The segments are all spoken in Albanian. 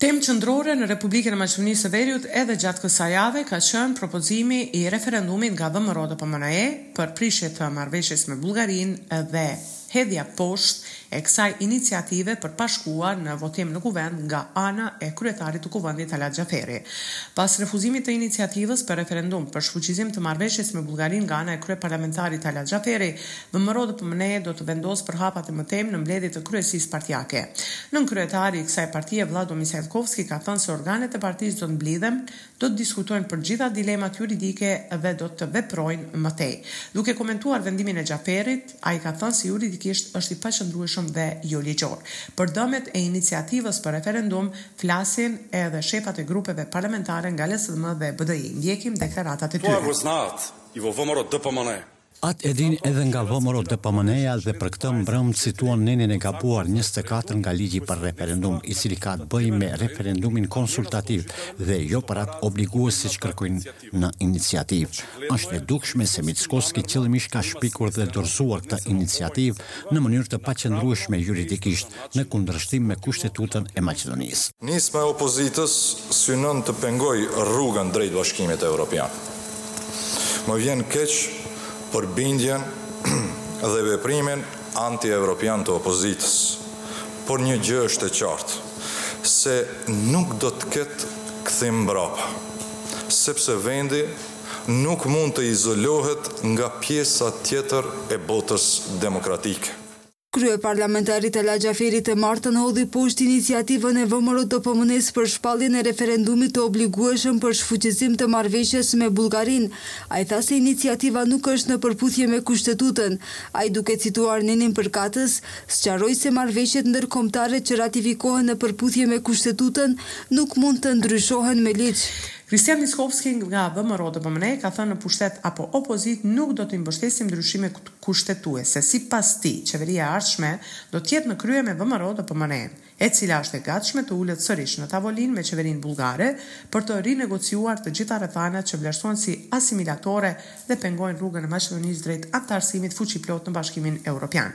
Temë qendrore në Republikën e Maqedonisë së Veriut edhe gjatë kësaj jave ka qenë propozimi i referendumit nga VMRO-DPMNE për prishje të marrëveshjes me Bullgarinë dhe hedhja poshtë e kësaj iniciative për pa shkuar në votim në Kuvend nga ana e kryetarit të Kuvendit Talat Xhaferi. Pas refuzimit të iniciativës për referendum për shfuqizim të marrëveshjes me Bullgarinë nga ana e kryeparlamentarit Talat Xhaferi, VMRO-DPMNE do të vendosë për hapat e mëtejmë në mbledhje të kryesisë partiake. Nënkryetari i kësaj partie, Vllado Misajlkovski ka thënë se organet e partisë do të mblidhen, do të diskutojnë për të gjitha dilemat juridike dhe do të veprojnë më tej. Duke komentuar vendimin e Xhaferit, ai ka thënë se juridikisht është i paqëndrueshëm dhe joligjor. Për dëmet e iniciativës për referendum flasin edhe shefat e grupeve parlamentare nga LSDM dhe BDI. Ndjekim deklaratat e tyre. Tuar Rosnaat, i VMRO-DPMNE, Atë e dinë edhe nga VMRO-DPMNE-ja dhe për këtë mbrëmë cituan nenin e gabuar njëzet e katër nga ligji për referendum, i cili ka të bëjë me referendumin konsultativ dhe jo për atë obligues siç kërkojnë në iniciativë. Është e dukshme se Mickoski qëllimisht ka shpikur dhe dorëzuar këtë iniciativë në mënyrë të paqëndrueshme juridikisht, në kundërshtim me Kushtetutën e Maqedonisë. Nisma e opozitës synon të pengojë rrugën drejt Bashkimit Evropian. Më vjen keq për bindjen dhe veprimin antievropian të opozitës, por një gjë është e qartë, se nuk do të ketë kthim mbrapa, sepse vendi nuk mund të izolohet nga pjesa tjetër e botës demokratike. Kryeparlamentari Talat Xhaferi të martën hodhi poshtë iniciativën e VMRO-DPMNE-së për shpalljen e referendumit të obligueshëm për shfuqizim të marrëveshjes me Bullgarinë. Ai tha se iniciativa nuk është në përputhje me Kushtetutën. Ai duke cituar nenin përkatës, sqaroi se marrëveshjet ndërkombëtare që ratifikohen në përputhje me Kushtetutën nuk mund të ndryshohen me ligj. Kristian Mickoski nga VMRO-DPMNE ka thënë në pushtet apo opozitë nuk do t'i mbështesim ndryshimet kushtetuese. Sipas tij, qeveria e ardhshme do të jetë në krye me VMRO-DPMNE-në, e cila është e gatshme të ulet sërish në tavolinë me qeverinë bullgare për të rinegociuar të gjitha rrethanat që vlerësohen si asimilatore dhe pengojnë rrugën e Maqedonisë drejt anëtarësimit fuqiplotë në Bashkimin Europian.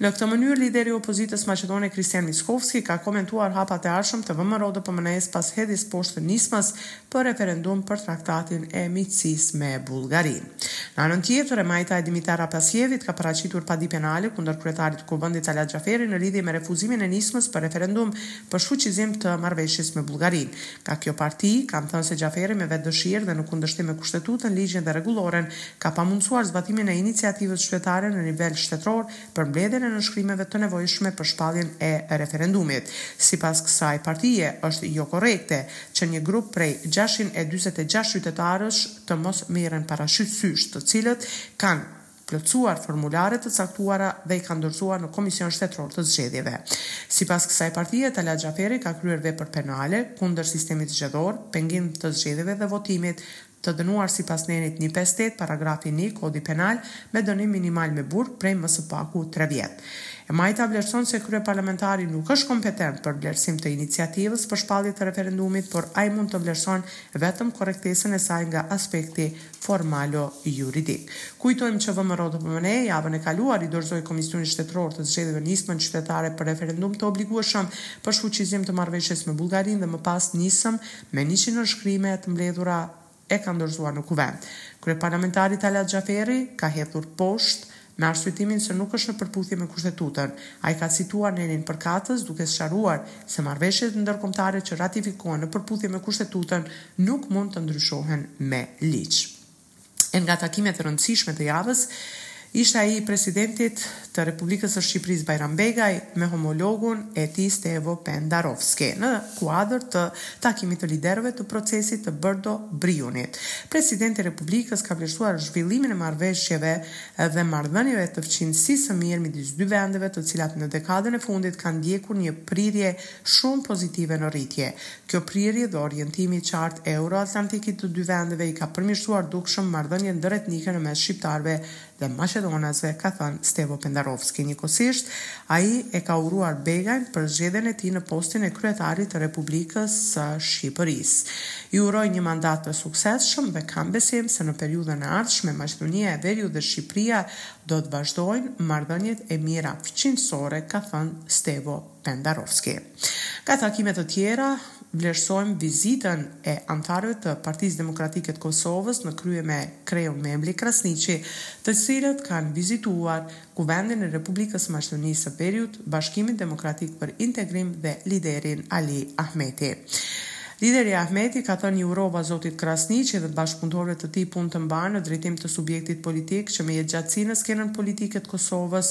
Në këtë mënyrë, lideri i opozitës maqedone Kristijan Mickoski ka komentuar hapat e ardhshëm të VMRO-DPMNE-së pas hedhjes poshtë të nismës për referendum për traktatin e miqësisë me Bullgarinë. Në anën tjetër, e majta e Dimitar Apasievit ka paraqitur padi penale kundër kryetarit të Kuvendit Talat Xhaferi në lidhje me refuzimin e nismës për referendum për shfuqizim të marrëveshjes me Bullgarinë. Nga kjo parti, kanë thënë se Xhaferi me vetëdëshirë dhe në kundërshtim me Kushtetutën, ligjin dhe rregulloren, ka pamundësuar zbatimin e iniciativës qytetare në nivel shtetëror, për mbledhjen e nënshkrimeve të nevojshme për shpalljen e referendumit. Sipas kësaj partie, është jokorrekte, që një grup prej gjashtëqind e dyzet e gjashtë qytetarësh të mos merren parasysh të cilët kanë plotësuar formulare të caktuara dhe i kanë dorëzuar në Komisionin Shtetëror të Zgjedhjeve. Sipas kësaj partie, Talat Xhaferi ka kryer vepër penale kundër sistemit zgjedhor, pengim të zgjedhjeve dhe votimit, të dënuar sipas nenit një pesë tetë, paragrafi një, Kodi Penal, me dënim minimal me burg prej më së paku tre vjet. E majta vlerëson se kryeparlamentari nuk është kompetent për vlerësim të iniciativës për shpallje të referendumit, por ai mund të vlerëson vetëm korrektesën e saj nga aspekti formalo-juridik. Kujtojmë që VMRO-DPMNE javën e kaluar i dorëzoi Komisionit Shtetëror të Zgjedhjeve nismën qytetare për referendum të obligueshëm për shfuqizim të marrëveshjes me Bullgarinë dhe më pas nisëm me njëqind nënshkrime të mbledhura e kanë dorëzuar në Kuvend. Kryeparlamentari Talat Xhaferi ka hedhur poshtë me arsyetimin se nuk është në përputhje me Kushtetutën. Ai ka cituar nenin përkatës duke sqaruar se marrëveshjet ndërkombëtare që ratifikohen në përputhje me Kushtetutën nuk mund të ndryshohen me ligj. e nga takimet e rëndësishme të javës ishte ai i presidentit të Republikës së Shqipërisë Bajram Begaj me homologun e tij Stevo Pendarovski në kuadër të takimit të liderëve të procesit të Brdo Briunit. Presidenti i Republikës ka vlerësuar zhvillimin e marrëveshjeve dhe marrëdhënieve të fqinjësisë së mirë midis dy vendeve të cilat në dekadën e fundit kanë ndjekur një prirje shumë pozitive në rritje Kjo prirje dhe orientimi i qartë euro-atlantik i të dy vendeve i ka përmirësuar dukshëm marrëdhëniet ndëretnike në mes shqiptarëve dhe maqedonasve, ka thënë Stevo Pendarovski. Njëkohësisht, ai e ka uruar Begajn për zgjedhjen e tij në postin e kryetarit të Republikës së Shqipërisë. I uroj një mandat të suksesshëm dhe kam besim se në periudhën e ardhshme Maqedonia e Veriut dhe Shqipëria do të vazhdojnë marrëdhëniet e mira fqinjësore, ka thënë Stevo. Pendarovski. Nga takime të tjera, vlerësojmë vizitën e anëtarëve të Partisë Demokratike të Kosovës në krye me kreun Memli Krasniqi, të cilët kanë vizituar Kuvendin e Republikës së Maqedonisë së Veriut, Bashkimin Demokratik për Integrim dhe liderin Ali Ahmeti. Lideri Ahmeti ka thënë i urova zotit Krasniqi dhe bashkëpunëtorëve të tij punë të mbarë në drejtim të subjektit politik që me jetëgjatësi në skenën politike të Kosovës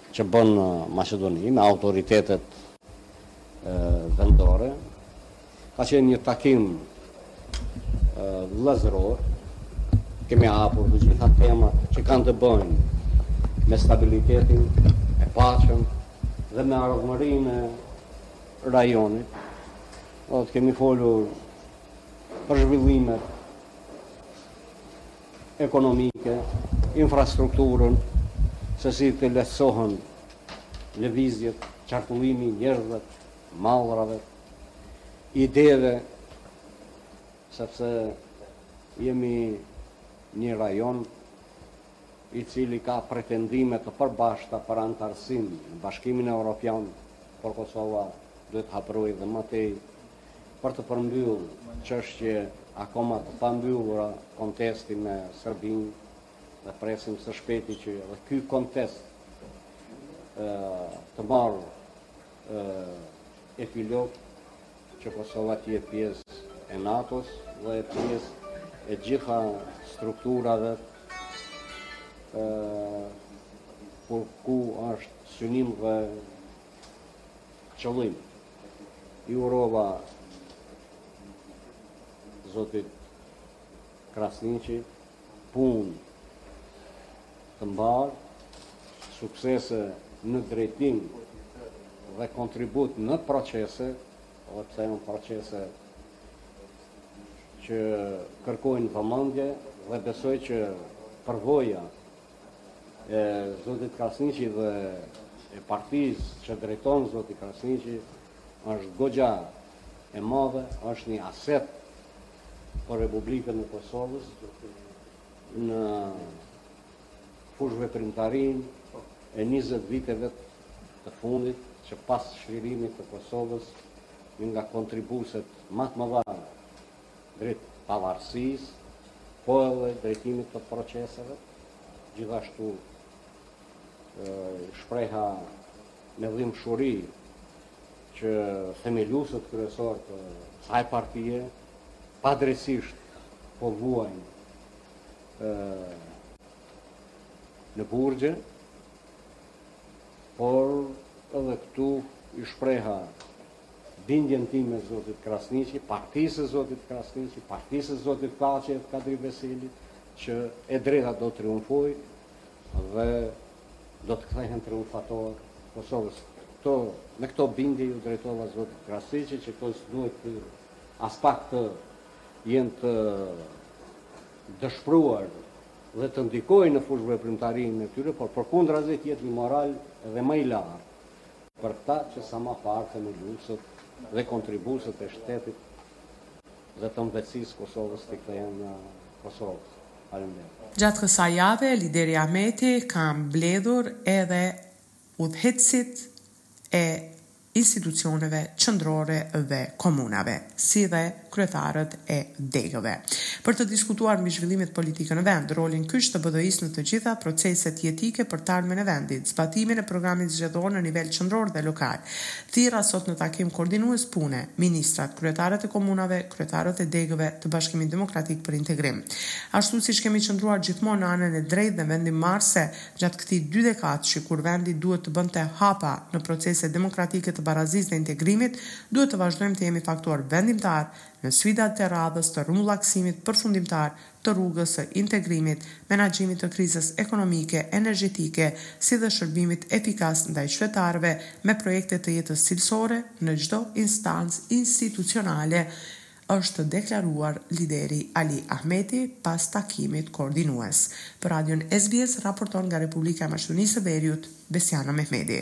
që bën në Maqedoni me autoritetet vendore ka qenë një takim vëllazëror. Kemi hapur të gjitha temat që kanë të bëjnë me stabilitetin, e paqen dhe me ardhmërinë e rajonit. Kemi folur për zhvillimet ekonomike, infrastrukturën, se si të lehtësohen lëvizjet, qarkullimi i njerëzve, mallrave, ideve, sepse jemi një rajon i cili ka pretendime të përbashkëta për anëtarësim në Bashkimin Evropian, por Kosova duhet të hapërojë dhe më tej për të përmbyllë çështje akoma të pambyllura, kontestin me Serbinë dhe presim së shpejti që edhe ky kontest të marrë epilog që Kosova të jetë pjesë e NATO-s dhe e pjesë e gjitha strukturave për ku është synim dhe qëllim. I urova zotit Krasniqi punë të mbarë, suksese në drejtim dhe kontribut në procese, dhe pse janë procese që kërkojnë vëmendje dhe besoj që përvoja e zotit Krasniqi dhe e partisë që drejton zoti Krasniqi është goxha e madhe, është një aset për Republikën e Kosovës në fushëveprimtarinë e 20 viteve të fundit që pas çlirimit të Kosovës një nga kontribuesit ma të mëdha drejt pavarësisë, po edhe drejtimit të proceseve, gjithashtu i shpreha me dhimbsuri që themeluesët kryesorë të kësaj partie padrejtësisht po vuajnë në burgje, por edhe këtu i shpreha bindjen time zotit Krasniqi, partisë së zotit Krasniqi, partisë së zotit Thaçi e të Kadri Veselit, që e drejta do të triumfojë dhe do të kthehen triumfatorë Kosovës. Këto, me këto bindje iu drejtova zotit Krasniqi, që këto s'duhet të aspak të jenë të dëshpruar dhe të ndikojnë në fushëveprimtarinë e tyre, por përkundrazi të jetë një moral edhe më i lartë për këta që sa ma parë themeluesët dhe kontribuesët e shtetit dhe të mëvetësisë Kosovës t'i kthehen Kosovës. Faleminderit. Gjatë kësaj jave lideri Ahmeti ka mbledhur edhe udhëheqësit e institucioneve qëndrore dhe komunave, si dhe kryetarët e degëve, për të diskutuar mbi zhvillimet politike në vend, rolin kyç të BDI-së në të gjitha proceset jetike për t'ardhmen e vendit, zbatimin e programit zgjedhor në nivel qendror dhe lokal. Thirra sot në takim koordinues pune, ministrat, kryetarët e komunave, kryetarët e degëve të Bashkimit Demokratik për Integrim. Ashtu siç kemi qëndruar gjithmonë në anën e drejtë dhe vendimmarrëse, Gjatë këtij dydekadshi kur vendi duhet të bënte hapa në procese demokratike të barazisë dhe integrimit, duhet të vazhdojmë të jemi faktor vendimtar në sfidat e radhës të rrumbullakësimit përfundimtar të rrugës së integrimit, menaxhimit të krizës ekonomike, energjetike, si dhe shërbimit efikas ndaj qytetarëve me projekte të jetës cilësore në çdo instancë institucionale është deklaruar lideri Ali Ahmeti pas takimit koordinues. Për radion SBS raporton nga Republika e Maqedonisë së Veriut, Besiana Mehmeti.